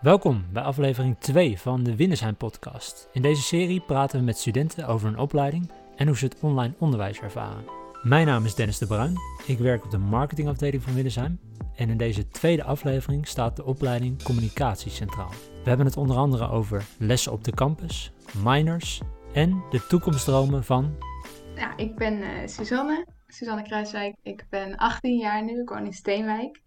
Welkom bij aflevering 2 van de Winnersheim podcast. In deze serie praten we met studenten over hun opleiding en hoe ze het online onderwijs ervaren. Mijn naam is Dennis de Bruin. Ik werk op de marketingafdeling van Winnersheim. En in deze tweede aflevering staat de opleiding Communicatie centraal. We hebben het onder andere over lessen op de campus, minors en de toekomstdromen van... Ja, ik ben uh, Suzanne, Suzanne Kruiswijk. Ik ben 18 jaar nu, ik woon in Steenwijk.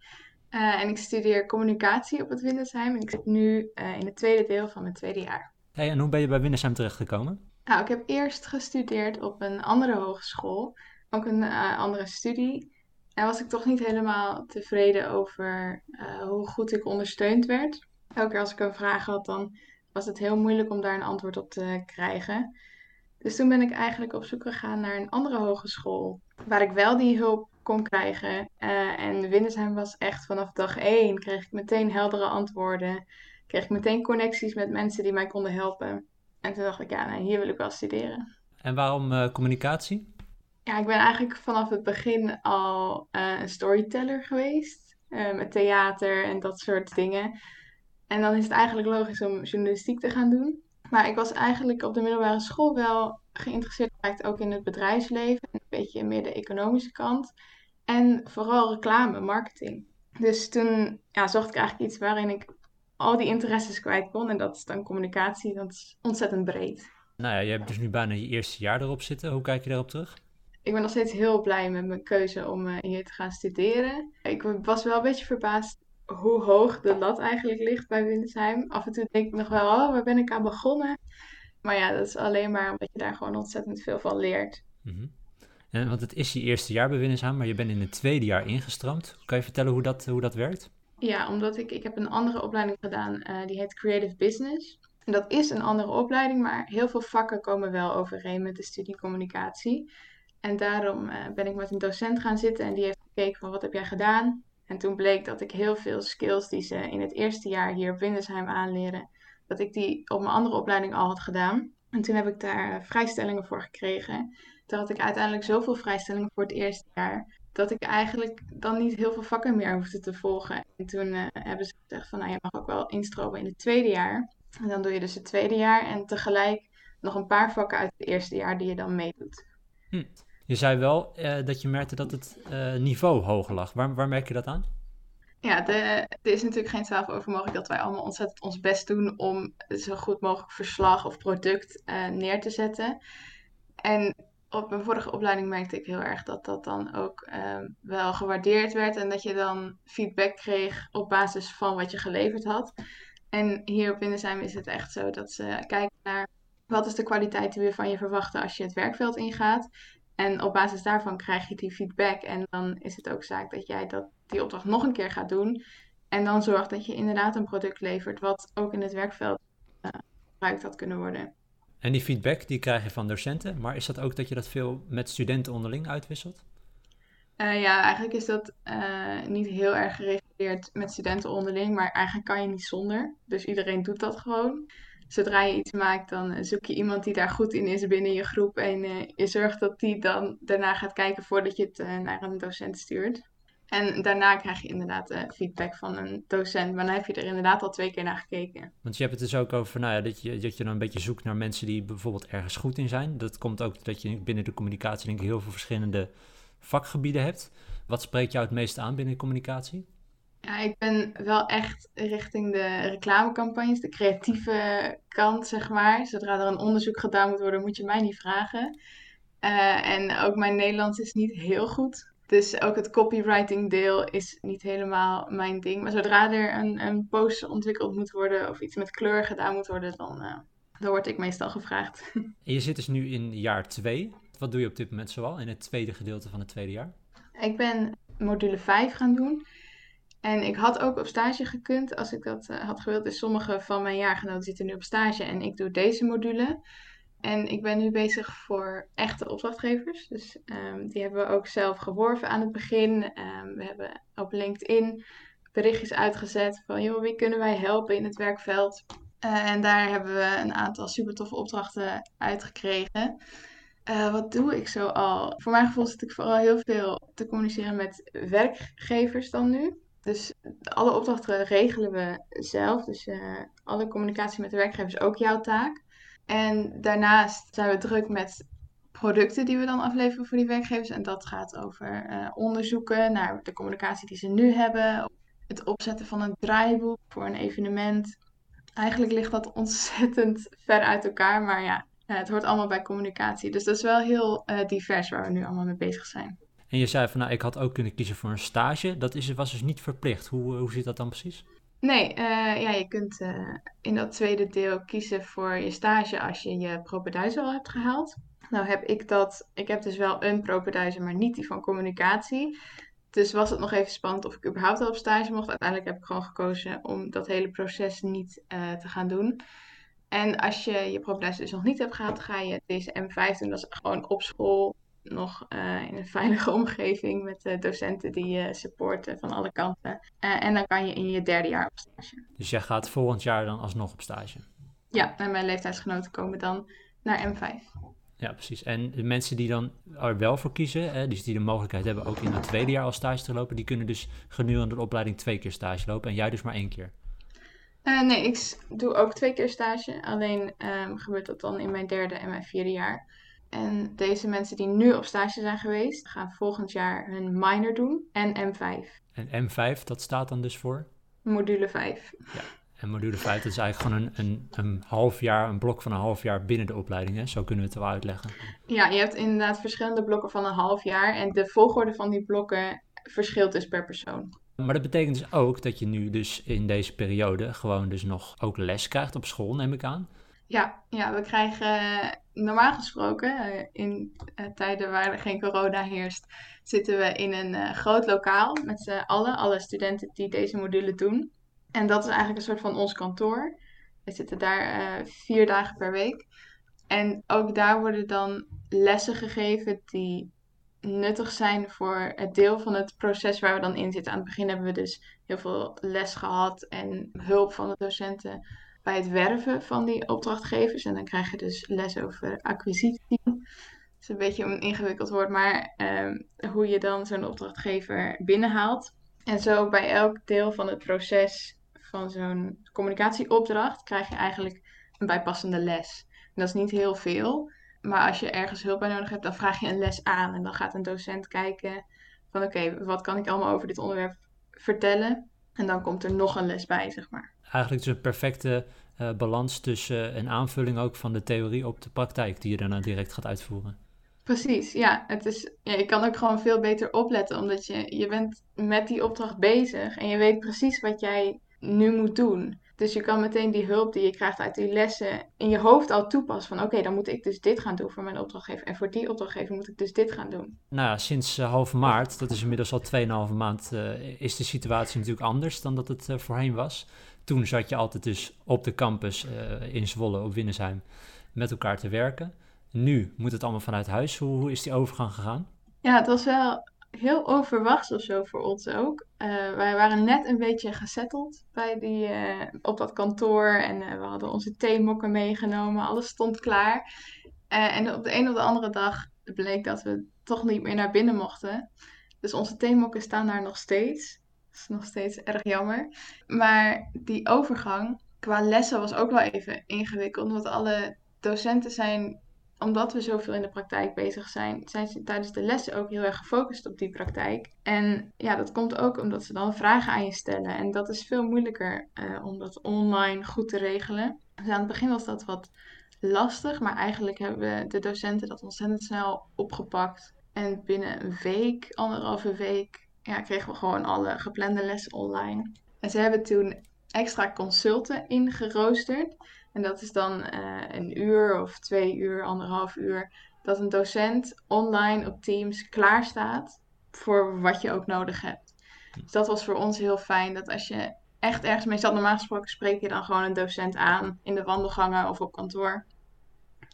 Uh, en ik studeer communicatie op het Windersheim. En ik zit nu uh, in het tweede deel van mijn tweede jaar. Hey, en hoe ben je bij Windersheim terechtgekomen? Nou, ik heb eerst gestudeerd op een andere hogeschool. Ook een uh, andere studie. En was ik toch niet helemaal tevreden over hoe goed ik ondersteund werd. Elke keer als ik een vraag had, dan was het heel moeilijk om daar een antwoord op te krijgen. Dus toen ben ik eigenlijk op zoek gegaan naar een andere hogeschool. Waar ik wel die hulp kon krijgen. Uh, en Windersheim was echt vanaf dag één. Kreeg ik meteen heldere antwoorden. Kreeg ik meteen connecties met mensen die mij konden helpen. En toen dacht ik, ja, nou, hier wil ik wel studeren. En waarom uh, communicatie? Ja, ik ben eigenlijk vanaf het begin al uh, een storyteller geweest. met theater en dat soort dingen. En dan is het eigenlijk logisch om journalistiek te gaan doen. Maar ik was eigenlijk op de middelbare school wel geïnteresseerd geraakt ook in het bedrijfsleven. En een beetje meer de economische kant. En vooral reclame, marketing. Dus toen ja, zocht ik eigenlijk iets waarin ik al die interesses kwijt kon. En dat is dan communicatie. Dat is ontzettend breed. Nou ja, je hebt dus nu bijna je eerste jaar erop zitten. Hoe kijk je daarop terug? Ik ben nog steeds heel blij met mijn keuze om uh, hier te gaan studeren. Ik was wel een beetje verbaasd hoe hoog de lat eigenlijk ligt bij Windersheim. Af en toe denk ik nog wel, oh, waar ben ik aan begonnen? Maar ja, dat is alleen maar omdat je daar gewoon ontzettend veel van leert. Mm -hmm. en, want het is je eerste jaar bij Winnersheim, maar je bent in het tweede jaar ingestramd. Kan je vertellen hoe dat, hoe dat werkt? Ja, omdat ik, ik heb een andere opleiding gedaan, uh, die heet Creative Business. En dat is een andere opleiding, maar heel veel vakken komen wel overeen met de studie communicatie. En daarom uh, ben ik met een docent gaan zitten en die heeft gekeken van wat heb jij gedaan? En toen bleek dat ik heel veel skills die ze in het eerste jaar hier op Windersheim aanleren, dat ik die op mijn andere opleiding al had gedaan. En toen heb ik daar vrijstellingen voor gekregen. Toen had ik uiteindelijk zoveel vrijstellingen voor het eerste jaar, dat ik eigenlijk dan niet heel veel vakken meer hoefde te volgen. En toen uh, hebben ze gezegd van, nou je mag ook wel instromen in het tweede jaar. En dan doe je dus het tweede jaar en tegelijk nog een paar vakken uit het eerste jaar die je dan meedoet. Hm. Je zei wel uh, dat je merkte dat het niveau hoger lag. Waar, waar merk je dat aan? Ja, er is natuurlijk geen twijfel over mogelijk dat wij allemaal ontzettend ons best doen om zo goed mogelijk verslag of product uh, neer te zetten. En op mijn vorige opleiding merkte ik heel erg dat dat dan ook uh, wel gewaardeerd werd en dat je dan feedback kreeg op basis van wat je geleverd had. En hier op Windersheim is het echt zo dat ze kijken naar wat is de kwaliteit die we van je verwachten als je het werkveld ingaat. En op basis daarvan krijg je die feedback. En dan is het ook zaak dat jij dat, die opdracht nog een keer gaat doen. En dan zorgt dat je inderdaad een product levert wat ook in het werkveld uh, gebruikt had kunnen worden. En die feedback die krijg je van docenten, maar is dat ook dat je dat veel met studenten onderling uitwisselt? Uh, ja, eigenlijk is dat uh, niet heel erg gereguleerd met studenten onderling, maar eigenlijk kan je niet zonder. Dus iedereen doet dat gewoon zodra je iets maakt, dan zoek je iemand die daar goed in is binnen je groep. En uh, je zorgt dat die dan daarna gaat kijken voordat je het naar een docent stuurt. En daarna krijg je inderdaad uh, feedback van een docent. Maar dan heb je er inderdaad al twee keer naar gekeken. Want je hebt het dus ook over nou ja, dat, je, dat je dan een beetje zoekt naar mensen die bijvoorbeeld ergens goed in zijn. Dat komt ook dat je binnen de communicatie denk ik heel veel verschillende vakgebieden hebt. Wat spreekt jou het meest aan binnen communicatie? Ja, ik ben wel echt richting de reclamecampagnes, de creatieve kant, zeg maar. Zodra er een onderzoek gedaan moet worden, moet je mij niet vragen. Uh, en ook mijn Nederlands is niet heel goed. Dus ook het copywriting deel is niet helemaal mijn ding. Maar zodra er een, een post ontwikkeld moet worden of iets met kleur gedaan moet worden, dan, uh, dan word ik meestal gevraagd. En je zit dus nu in jaar 2. Wat doe je op dit moment zoal in het tweede gedeelte van het tweede jaar? Ik ben module 5 gaan doen. En ik had ook op stage gekund als ik dat uh, had gewild. Dus sommige van mijn jaargenoten zitten nu op stage en ik doe deze module. En ik ben nu bezig voor echte opdrachtgevers. Dus um, die hebben we ook zelf geworven aan het begin. Um, we hebben op LinkedIn berichtjes uitgezet van joh, wie kunnen wij helpen in het werkveld. Uh, en daar hebben we een aantal super toffe opdrachten uitgekregen. Uh, wat doe ik zo al? Voor mijn gevoel zit ik vooral heel veel te communiceren met werkgevers dan nu. Dus alle opdrachten regelen we zelf. Dus uh, alle communicatie met de werkgever is ook jouw taak. En daarnaast zijn we druk met producten die we dan afleveren voor die werkgevers. En dat gaat over uh, onderzoeken naar de communicatie die ze nu hebben. Het opzetten van een draaiboek voor een evenement. Eigenlijk ligt dat ontzettend ver uit elkaar. Maar ja, het hoort allemaal bij communicatie. Dus dat is wel heel uh, divers waar we nu allemaal mee bezig zijn. En je zei van, nou, ik had ook kunnen kiezen voor een stage. Dat is, was dus niet verplicht. Hoe, hoe zit dat dan precies? Nee, uh, ja, je kunt uh, in dat tweede deel kiezen voor je stage als je je propeduizen al hebt gehaald. Nou heb ik dat, ik heb dus wel een propeduizen, maar niet die van communicatie. Dus was het nog even spannend of ik überhaupt al op stage mocht. Uiteindelijk heb ik gewoon gekozen om dat hele proces niet uh, te gaan doen. En als je je propeduizen dus nog niet hebt gehaald, ga je deze M5 doen. Dat is gewoon op school nog uh, in een veilige omgeving met uh, docenten die je supporten van alle kanten. Uh, en dan kan je in je derde jaar op stage. Dus jij gaat volgend jaar dan alsnog op stage? Ja, en mijn leeftijdsgenoten komen dan naar M5. Ja, precies. En de mensen die dan er wel voor kiezen, hè, dus die de mogelijkheid hebben ook in het tweede jaar al stage te lopen, die kunnen dus gedurende de opleiding twee keer stage lopen en jij dus maar één keer? nee, ik doe ook twee keer stage. Alleen um, gebeurt dat dan in mijn derde en mijn vierde jaar. En deze mensen die nu op stage zijn geweest, gaan volgend jaar hun minor doen en M5. En M5, dat staat dan dus voor? Module 5. Ja, en module 5 dat is eigenlijk gewoon een, een, een half jaar, een blok van een half jaar binnen de opleiding. Hè? Zo kunnen we het wel uitleggen. Ja, je hebt inderdaad verschillende blokken van een half jaar. En de volgorde van die blokken verschilt dus per persoon. Maar dat betekent dus ook dat je nu dus in deze periode gewoon dus nog ook les krijgt op school, neem ik aan. Ja, ja we krijgen normaal gesproken, uh, in uh, tijden waar er geen corona heerst, zitten we in een groot lokaal met z'n allen, alle studenten die deze module doen. En dat is eigenlijk een soort van ons kantoor. We zitten daar vier dagen per week. En ook daar worden dan lessen gegeven die nuttig zijn voor het deel van het proces waar we dan in zitten. Aan het begin hebben we dus heel veel les gehad en hulp van de docenten bij het werven van die opdrachtgevers. En dan krijg je dus les over acquisitie. Dat is een beetje een ingewikkeld woord, maar ehm, hoe je dan zo'n opdrachtgever binnenhaalt. En zo bij elk deel van het proces van zo'n communicatieopdracht krijg je eigenlijk een bijpassende les. Dat is niet heel veel, maar als je ergens hulp bij nodig hebt, dan vraag je een les aan. En dan gaat een docent kijken van oké, wat kan ik allemaal over dit onderwerp vertellen? En dan komt er nog een les bij, zeg maar eigenlijk dus een perfecte uh, balans tussen een aanvulling ook van de theorie op de praktijk die je daarna direct gaat uitvoeren. Precies, ja. Het is, ja. Je kan ook gewoon veel beter opletten, omdat je, je bent met die opdracht bezig en je weet precies wat jij nu moet doen. Dus je kan meteen die hulp die je krijgt uit die lessen in je hoofd al toepassen. Van oké, dan moet ik dus dit gaan doen voor mijn opdrachtgever. En voor die opdrachtgever moet ik dus dit gaan doen. Nou ja, sinds uh, half maart, dat is inmiddels al 2,5 maand, uh, is de situatie natuurlijk anders dan dat het uh, voorheen was. Toen zat je altijd dus op de campus in Zwolle, op Winnesheim, met elkaar te werken. Nu moet het allemaal vanuit huis. Hoe, hoe is die overgang gegaan? Ja, het was wel heel onverwachts of zo voor ons ook. Uh, wij waren net een beetje gezetteld bij die, uh, op dat kantoor en we hadden onze theemokken meegenomen. Alles stond klaar. en op de een of de andere dag bleek dat we toch niet meer naar binnen mochten. Dus onze theemokken staan daar nog steeds. Dat is nog steeds erg jammer. Maar die overgang qua lessen was ook wel even ingewikkeld. Omdat alle docenten zijn, omdat we zoveel in de praktijk bezig zijn, zijn ze tijdens de lessen ook heel erg gefocust op die praktijk. En ja, dat komt ook omdat ze dan vragen aan je stellen. En dat is veel moeilijker uh, om dat online goed te regelen. Dus aan het begin was dat wat lastig, maar eigenlijk hebben de docenten dat ontzettend snel opgepakt. En binnen een week, anderhalve week, ja, kregen we gewoon alle geplande lessen online. En ze hebben toen extra consulten ingeroosterd. En dat is dan uh, een uur of twee uur, anderhalf uur, dat een docent online op Teams klaar staat voor wat je ook nodig hebt. Dus dat was voor ons heel fijn, dat als je echt ergens mee zat, normaal gesproken spreek je dan gewoon een docent aan in de wandelgangen of op kantoor.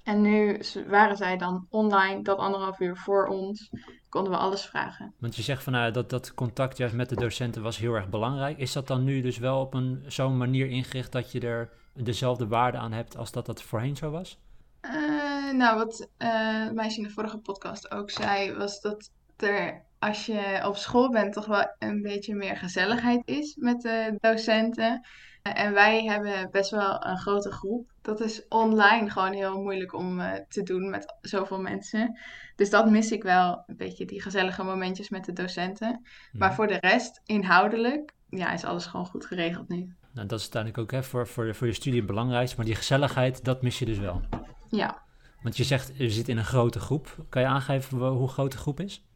En nu waren zij dan online, dat anderhalf uur voor ons, konden we alles vragen. Want je zegt van nou, dat dat contact juist met de docenten was heel erg belangrijk. Is dat dan nu dus wel op een zo'n manier ingericht dat je er dezelfde waarde aan hebt als dat dat voorheen zo was? Uh, nou, wat uh, meisje in de vorige podcast ook zei, was dat er als je op school bent, toch wel een beetje meer gezelligheid is met de docenten. En wij hebben best wel een grote groep. Dat is online gewoon heel moeilijk om uh, te doen met zoveel mensen. Dus dat mis ik wel, een beetje die gezellige momentjes met de docenten. Maar voor de rest, inhoudelijk, ja, is alles gewoon goed geregeld nu. Nou, dat is uiteindelijk ook hè, voor, voor, voor je studie het belangrijkste. Maar die gezelligheid, dat mis je dus wel. Ja. Want je zegt, je zit in een grote groep. Kan je aangeven hoe groot de groep is?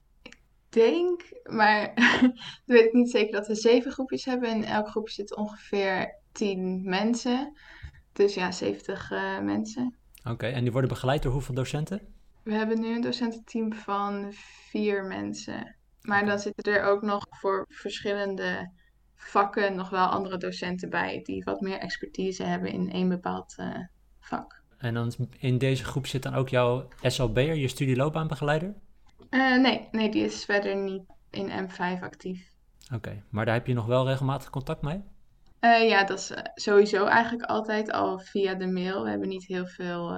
Ik denk, maar ik weet niet zeker dat we zeven groepjes hebben. In elk groepje zitten ongeveer tien mensen. Dus ja, 70 uh, eh, mensen. Oké, en die worden begeleid door hoeveel docenten? We hebben nu een docententeam van vier mensen. Maar dan zitten er ook nog voor verschillende vakken nog wel andere docenten bij die wat meer expertise hebben in één bepaald uh, vak. En dan in deze groep zit dan ook jouw SLB'er, je studieloopbaanbegeleider? Uh, nee, nee, die is verder niet in M5 actief. Oké, maar daar heb je nog wel regelmatig contact mee? Uh, ja, dat is sowieso eigenlijk altijd al via de mail. We hebben niet heel veel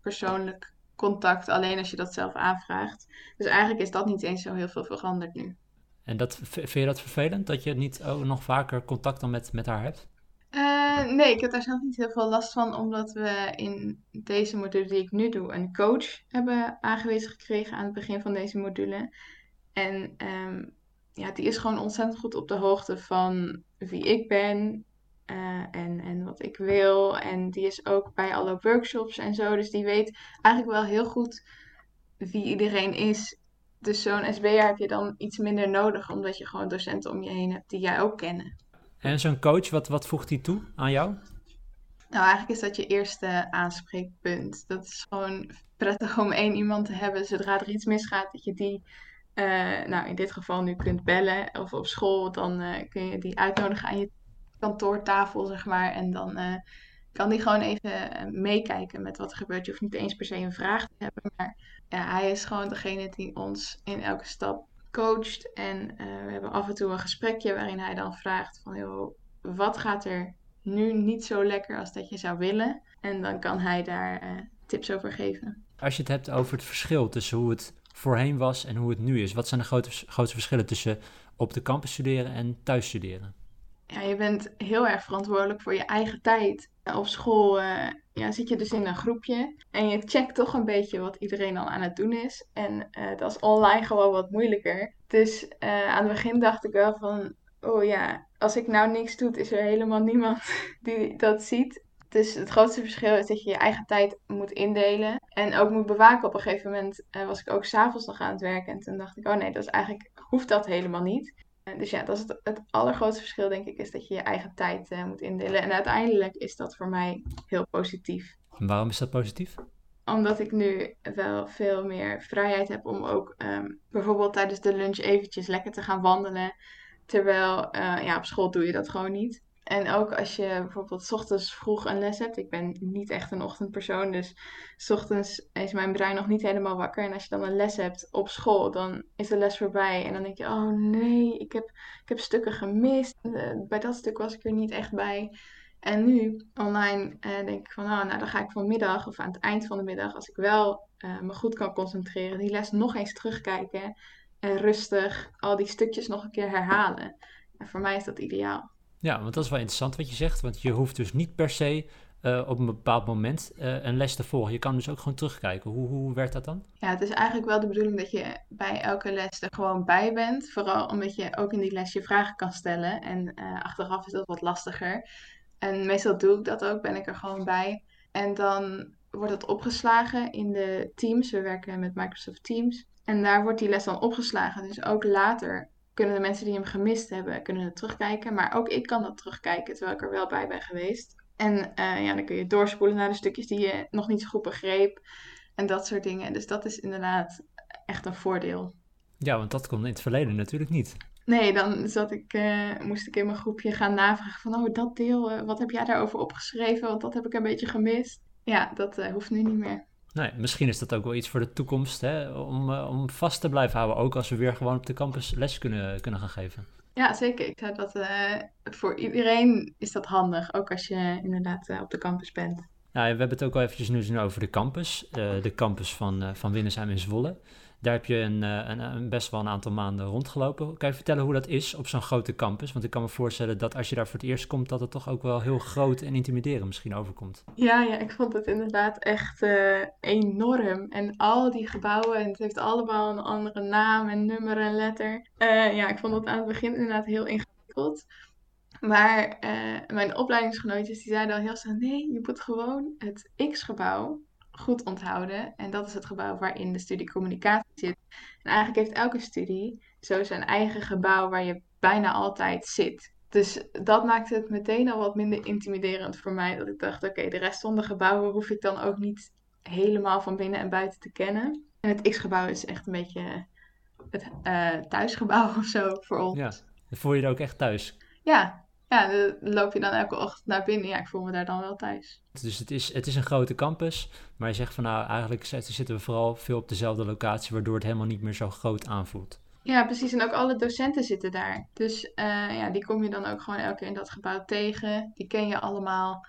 persoonlijk contact, alleen als je dat zelf aanvraagt. Dus eigenlijk is dat niet eens zo heel veel veranderd nu. En dat, vind je dat vervelend, dat je niet ook nog vaker contact dan met, met haar hebt? Uh, nee, ik heb daar zelf niet heel veel last van, omdat we in deze module die ik nu doe een coach hebben aangewezen gekregen aan het begin van deze module. En um, ja, die is gewoon ontzettend goed op de hoogte van wie ik ben uh, en, en wat ik wil. En die is ook bij alle workshops en zo, dus die weet eigenlijk wel heel goed wie iedereen is dus zo'n SB'er heb je dan iets minder nodig, omdat je gewoon docenten om je heen hebt die jij ook kennen. En zo'n coach, wat, wat voegt hij toe aan jou? Nou, eigenlijk is dat je eerste aanspreekpunt. Dat is gewoon prettig om één iemand te hebben zodra er iets misgaat, dat je die, uh, nou in dit geval nu kunt bellen of op school, dan uh, kun je die uitnodigen aan je kantoortafel, zeg maar. En dan uh, kan die gewoon even meekijken met wat er gebeurt. Je hoeft niet eens per se een vraag te hebben, maar ja, hij is gewoon degene die ons in elke stap coacht. En uh, we hebben af en toe een gesprekje waarin hij dan vraagt van, joh, wat gaat er nu niet zo lekker als dat je zou willen? En dan kan hij daar uh, tips over geven. Als je het hebt over het verschil tussen hoe het voorheen was en hoe het nu is, wat zijn de grote, grootste verschillen tussen op de campus studeren en thuis studeren? Ja, je bent heel erg verantwoordelijk voor je eigen tijd. Op school uh, ja, zit je dus in een groepje en je checkt toch een beetje wat iedereen al aan het doen is. En uh, dat is online gewoon wat moeilijker. Dus uh, aan het begin dacht ik wel van, oh ja, als ik nou niks doe, is er helemaal niemand die dat ziet. Dus het grootste verschil is dat je je eigen tijd moet indelen en ook moet bewaken. Op een gegeven moment was ik ook s'avonds nog aan het werken en toen dacht ik, oh nee, dat is eigenlijk, hoeft dat helemaal niet. Dus ja, dat is het, het, allergrootste verschil, denk ik, is dat je je eigen tijd uh, moet indelen. En uiteindelijk is dat voor mij heel positief. En waarom is dat positief? Omdat ik nu wel veel meer vrijheid heb om ook um, bijvoorbeeld tijdens de lunch eventjes lekker te gaan wandelen. Terwijl uh, ja, op school doe je dat gewoon niet. En ook als je bijvoorbeeld s ochtends vroeg een les hebt. Ik ben niet echt een ochtendpersoon, dus s ochtends is mijn brein nog niet helemaal wakker. En als je dan een les hebt op school, dan is de les voorbij. En dan denk je, oh nee, ik heb, ik heb stukken gemist. Eh, bij dat stuk was ik er niet echt bij. En nu, online, eh, denk ik van, oh, nou dan ga ik vanmiddag of aan het eind van de middag, als ik wel uh, me goed kan concentreren, die les nog eens terugkijken. En rustig al die stukjes nog een keer herhalen. En voor mij is dat ideaal. Ja, want dat is wel interessant wat je zegt. Want je hoeft dus niet per se uh, op een bepaald moment uh, een les te volgen. Je kan dus ook gewoon terugkijken. Hoe, hoe werkt dat dan? Ja, het is eigenlijk wel de bedoeling dat je bij elke les er gewoon bij bent. Vooral omdat je ook in die les je vragen kan stellen. En uh, achteraf is dat wat lastiger. En meestal doe ik dat ook, ben ik er gewoon bij. En dan wordt het opgeslagen in de Teams. We werken met Microsoft Teams. En daar wordt die les dan opgeslagen. Dus ook later kunnen de mensen die hem gemist hebben, kunnen het terugkijken. Maar ook ik kan dat terugkijken, terwijl ik er wel bij ben geweest. En uh, ja, dan kun je doorspoelen naar de stukjes die je nog niet zo goed begreep. En dat soort dingen. Dus dat is inderdaad echt een voordeel. Ja, want dat kon in het verleden natuurlijk niet. Nee, dan zat ik, uh, moest ik in mijn groepje gaan navragen van... oh, dat deel, uh, wat heb jij daarover opgeschreven? Want dat heb ik een beetje gemist. Ja, dat hoeft nu niet meer. Nee, misschien is dat ook wel iets voor de toekomst, hè? Om, uh, om vast te blijven houden, ook als we weer gewoon op de campus les kunnen, kunnen gaan geven. Ja, zeker. Ik zou dat uh, voor iedereen is dat handig, ook als je inderdaad uh, op de campus bent. Nou, we hebben het ook al eventjes nu over de campus, de campus van, van Winnesheim in Zwolle. Daar heb je een, een, een, best wel een aantal maanden rondgelopen. Kan je vertellen hoe dat is op zo'n grote campus? Want ik kan me voorstellen dat als je daar voor het eerst komt, dat het toch ook wel heel groot en intimiderend misschien overkomt. Ja, ja ik vond het inderdaad echt enorm. En al die gebouwen, en het heeft allemaal een andere naam en nummer en letter. ja, ik vond het aan het begin inderdaad heel ingewikkeld. Maar mijn opleidingsgenootjes die zeiden al heel snel: nee, je moet gewoon het X-gebouw goed onthouden. En dat is het gebouw waarin de studie communicatie zit. En eigenlijk heeft elke studie zo zijn eigen gebouw waar je bijna altijd zit. Dus dat maakte het meteen al wat minder intimiderend voor mij. Dat ik dacht: oké, de rest van de gebouwen hoef ik dan ook niet helemaal van binnen en buiten te kennen. En het X-gebouw is echt een beetje het uh, thuisgebouw of zo voor ons. Ja, voel je er ook echt thuis? Ja, ja, dan loop je dan elke ochtend naar binnen. Ja, ik voel me daar dan wel thuis. Dus het is, het is een grote campus, maar je zegt van nou, eigenlijk zitten we vooral veel op dezelfde locatie, waardoor het helemaal niet meer zo groot aanvoelt. Ja, precies. En ook alle docenten zitten daar. Dus uh, ja, die kom je dan ook gewoon elke keer in dat gebouw tegen. Die ken je allemaal.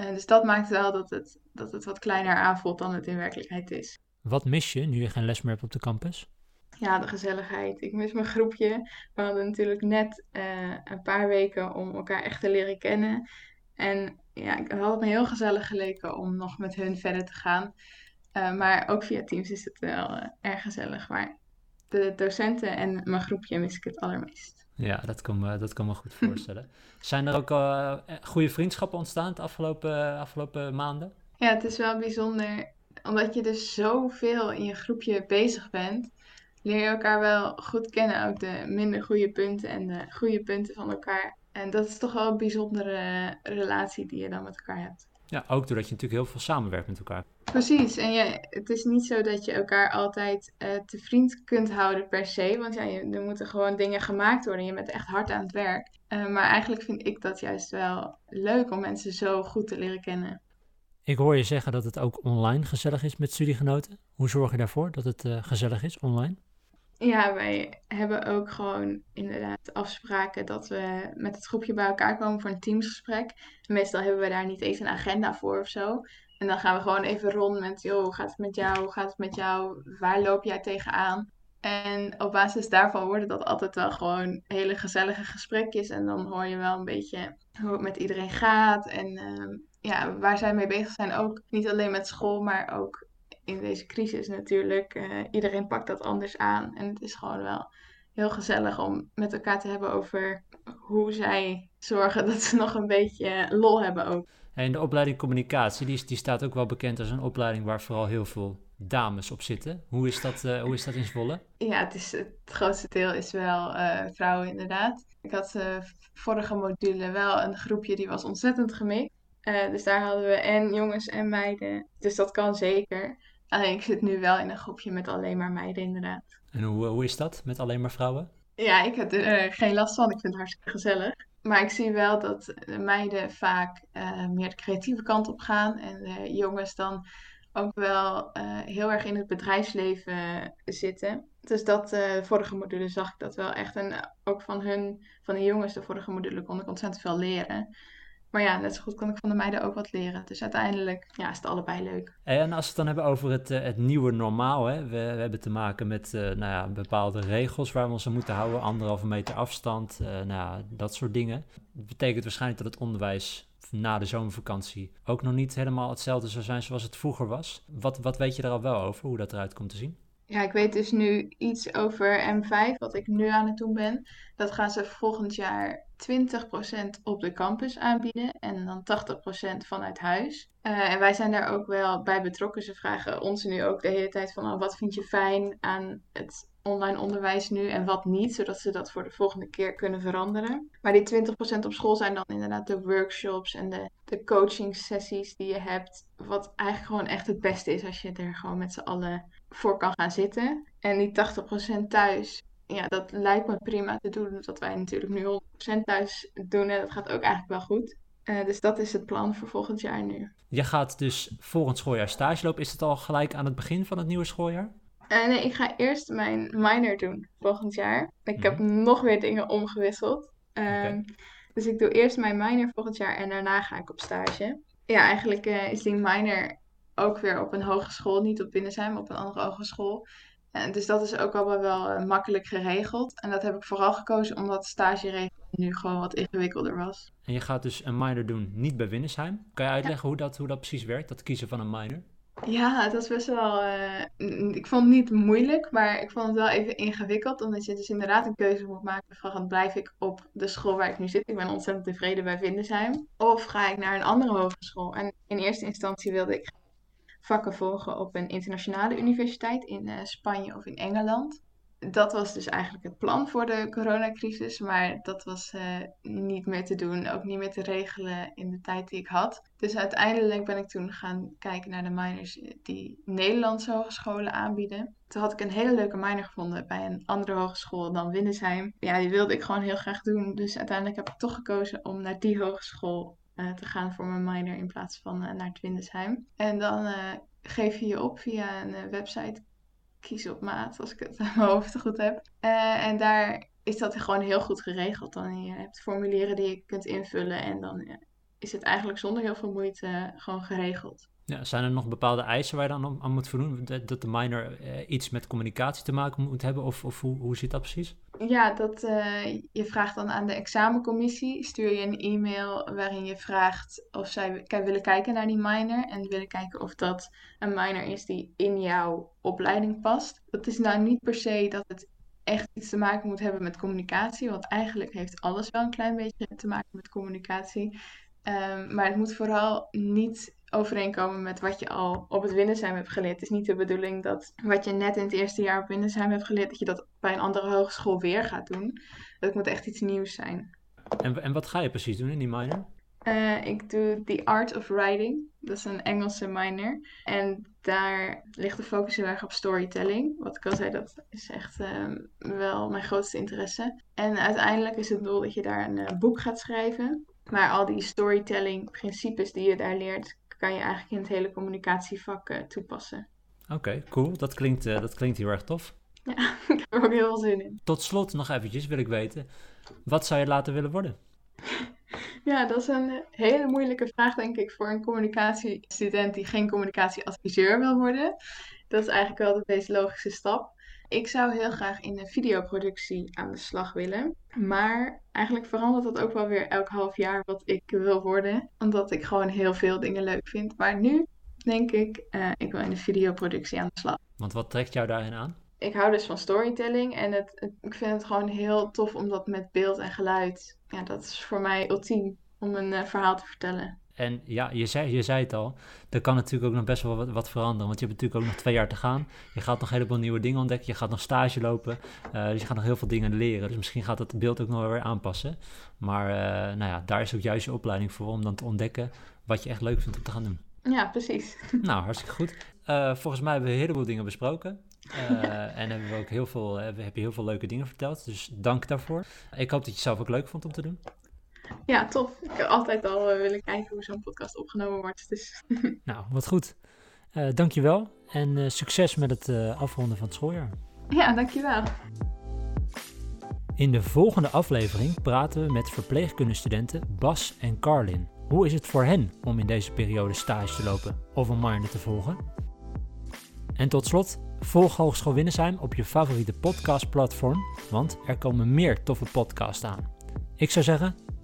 Uh, dus dat maakt wel dat het, dat het wat kleiner aanvoelt dan het in werkelijkheid is. Wat mis je nu je geen les meer hebt op de campus? Ja, de gezelligheid. Ik mis mijn groepje. We hadden natuurlijk net uh, een paar weken om elkaar echt te leren kennen. En ja, ik had het me heel gezellig geleken om nog met hun verder te gaan. Uh, maar ook via Teams is het wel uh, erg gezellig. Maar de docenten en mijn groepje mis ik het allermeest. Ja, dat kan me, dat kan me goed voorstellen. Zijn er ook goede vriendschappen ontstaan de afgelopen, afgelopen maanden? Ja, het is wel bijzonder. Omdat je dus zoveel in je groepje bezig bent leer je elkaar wel goed kennen. Ook de minder goede punten en de goede punten van elkaar. En dat is toch wel een bijzondere relatie die je dan met elkaar hebt. Ja, ook doordat je natuurlijk heel veel samenwerkt met elkaar. Precies, en je, het is niet zo dat je elkaar altijd uh, te vriend kunt houden per se. Want ja, je, er moeten gewoon dingen gemaakt worden. Je bent echt hard aan het werk. Uh, maar eigenlijk vind ik dat juist wel leuk om mensen zo goed te leren kennen. Ik hoor je zeggen dat het ook online gezellig is met studiegenoten. Hoe zorg je daarvoor dat het uh, gezellig is online? Ja, wij hebben ook gewoon inderdaad afspraken dat we met het groepje bij elkaar komen voor een teamsgesprek. Meestal hebben we daar niet eens een agenda voor of zo. En dan gaan we gewoon even rond met, joh, hoe gaat het met jou? Hoe gaat het met jou? Waar loop jij tegenaan? En op basis daarvan worden dat altijd wel gewoon hele gezellige gesprekjes. En dan hoor je wel een beetje hoe het met iedereen gaat. En uh, ja, waar zij mee bezig zijn. Ook niet alleen met school, maar ook in deze crisis natuurlijk. Uh, iedereen pakt dat anders aan. En het is gewoon wel heel gezellig om met elkaar te hebben over hoe zij zorgen dat ze nog een beetje lol hebben ook. En de opleiding communicatie, die, die staat ook wel bekend als een opleiding waar vooral heel veel dames op zitten. Hoe is dat, uh, hoe is dat in Zwolle? Ja, het, is, het grootste deel is wel uh, vrouwen inderdaad. Ik had uh, vorige module wel een groepje die was ontzettend gemixt. dus daar hadden we en jongens en meiden. Dus dat kan zeker. Alleen ik zit nu wel in een groepje met alleen maar meiden, inderdaad. En hoe, hoe is dat met alleen maar vrouwen? Ja, ik heb er uh, geen last van. Ik vind het hartstikke gezellig. Maar ik zie wel dat de meiden vaak uh, meer de creatieve kant op gaan. En de jongens dan ook wel uh, heel erg in het bedrijfsleven zitten. Dus dat, de vorige module zag ik dat wel echt. En ook van hun, van de jongens, de vorige module kon ik ontzettend veel leren. Maar ja, net zo goed kan ik van de meiden ook wat leren. Dus uiteindelijk ja, is het allebei leuk. En als we het dan hebben over het, eh, het nieuwe normaal. Hè? We, we hebben te maken met uh, nou ja, bepaalde regels waar we ons aan moeten houden. Anderhalve meter afstand, uh, nou dat soort dingen. Dat betekent waarschijnlijk dat het onderwijs na de zomervakantie ook nog niet helemaal hetzelfde zou zijn zoals het vroeger was. Wat, wat weet je er al wel over, hoe dat eruit komt te zien? Ja, ik weet dus nu iets over M5, wat ik nu aan het doen ben. Dat gaan ze volgend jaar 20% op de campus aanbieden en dan 80% vanuit huis. Uh, en wij zijn daar ook wel bij betrokken. Ze vragen ons nu ook de hele tijd van oh, wat vind je fijn aan het online onderwijs nu en wat niet, zodat ze dat voor de volgende keer kunnen veranderen. Maar die 20% op school zijn dan inderdaad de workshops en de, de coaching sessies die je hebt. Wat eigenlijk gewoon echt het beste is als je er gewoon met z'n allen voor kan gaan zitten. En die 80% thuis, ja, dat lijkt me prima te doen. Dat wij natuurlijk nu 100% thuis doen en dat gaat ook eigenlijk wel goed. Uh, dus dat is het plan voor volgend jaar nu. Je gaat dus volgend schooljaar stage lopen. Is het al gelijk aan het begin van het nieuwe schooljaar? Uh, nee, ik ga eerst mijn minor doen volgend jaar. Ik mm. heb mhm. nog weer dingen omgewisseld. Okay. Dus ik doe eerst mijn minor volgend jaar en daarna ga ik op stage. Ja, eigenlijk uh, is die minor ook weer op een hogeschool, niet op Binnensheim, op een andere hogeschool. En dus dat is ook allemaal wel uh, makkelijk geregeld. En dat heb ik vooral gekozen omdat stage nu gewoon wat ingewikkelder was. En je gaat dus een minor doen, niet bij Winnesheim. Kan je uitleggen hoe, dat, hoe dat precies werkt, dat kiezen van een minor? Ja, dat is best wel. Uh, ik vond het niet moeilijk, maar ik vond het wel even ingewikkeld. Omdat je dus inderdaad een keuze moet maken van blijf ik op de school waar ik nu zit. Ik ben ontzettend tevreden bij Vindesheim. Of ga ik naar een andere hogeschool. En in eerste instantie wilde ik vakken volgen op een internationale universiteit in uh, Spanje of in Engeland dat was dus eigenlijk het plan voor de coronacrisis, maar dat was uh, niet meer te doen, ook niet meer te regelen in de tijd die ik had. Dus uiteindelijk ben ik toen gaan kijken naar de minors die Nederlandse hogescholen aanbieden. Toen had ik een hele leuke minor gevonden bij een andere hogeschool dan Winnesheim. Ja, die wilde ik gewoon heel graag doen, dus uiteindelijk heb ik toch gekozen om naar die hogeschool te gaan voor mijn minor in plaats van uh, naar Windesheim. En dan geef je je op via een website kiezen op maat, als ik het aan mijn hoofd goed heb. En daar is dat gewoon heel goed geregeld. Dan je hebt formulieren die je kunt invullen en dan is het eigenlijk zonder heel veel moeite gewoon geregeld. Ja, zijn er nog bepaalde eisen waar je dan aan moet voldoen? Dat de minor iets met communicatie te maken moet hebben? Of, of hoe, hoe zit dat precies? Ja, dat, uh, je vraagt dan aan de examencommissie. Stuur je een e-mail waarin je vraagt of zij willen kijken naar die minor. En willen kijken of dat een minor is die in jouw opleiding past. Dat is nou niet per se dat het echt iets te maken moet hebben met communicatie. Want eigenlijk heeft alles wel een klein beetje te maken met communicatie. Um, maar het moet vooral niet overeenkomen met wat je al op het Windersheim hebt geleerd. Het is niet de bedoeling dat wat je net in het eerste jaar op Windersheim hebt geleerd, dat je dat bij een andere hogeschool weer gaat doen. Dat moet echt iets nieuws zijn. En, en wat ga je precies doen in die minor? Uh, ik doe The Art of Writing. Dat is een Engelse minor. En daar ligt de focus heel erg op storytelling. Wat ik al zei, dat is echt uh, wel mijn grootste interesse. En uiteindelijk is het doel dat je daar een uh, boek gaat schrijven. Maar al die storytelling principes die je daar leert, kan je eigenlijk in het hele communicatievak uh, toepassen. Oké, cool. Dat klinkt, uh, dat klinkt heel erg tof. Ja, ik heb er ook heel veel zin in. Tot slot nog eventjes wil ik weten, wat zou je laten willen worden? Ja, dat is een eh, hele moeilijke vraag, denk ik, voor een communicatiestudent die geen communicatieadviseur wil worden. Dat is eigenlijk wel de meest logische stap. Ik zou heel graag in de videoproductie aan de slag willen. Maar eigenlijk verandert dat ook wel weer elk half jaar wat ik wil worden. Omdat ik gewoon heel veel dingen leuk vind. Maar nu denk ik, uh, ik wil in de videoproductie aan de slag. Want wat trekt jou daarin aan? Ik hou dus van storytelling en het, ik vind het gewoon heel tof om dat met beeld en geluid. Ja, dat is voor mij ultiem om een uh, verhaal te vertellen. En ja, je zei, je zei het al, er kan natuurlijk ook nog best wel wat, wat, veranderen. Want je hebt natuurlijk ook nog twee jaar te gaan. Je gaat nog heleboel nieuwe dingen ontdekken. Je gaat nog stage lopen. Uh, dus je gaat nog heel veel dingen leren. Dus misschien gaat het beeld ook nog weer aanpassen. Maar uh, nou ja, daar is ook juist je opleiding voor om dan te ontdekken wat je echt leuk vindt om te gaan doen. Ja, precies. Nou, hartstikke goed. Uh, volgens mij hebben we een heleboel dingen besproken. Uh, en hebben we ook heel veel, heb je heel veel leuke dingen verteld. Dus dank daarvoor. Ik hoop dat je het zelf ook leuk vond om te doen. Ja, tof. Ik heb altijd al uh, willen kijken hoe zo'n podcast opgenomen wordt. Dus. nou, wat goed. Uh, dankjewel en uh, succes met het afronden van het schooljaar. Ja, dankjewel. In de volgende aflevering praten we met verpleegkundestudenten Bas en Carlin. Hoe is het voor hen om in deze periode stage te lopen of een minor te volgen? En tot slot, volg Hogeschool Winnesheim op je favoriete podcastplatform, want er komen meer toffe podcasts aan. Ik zou zeggen,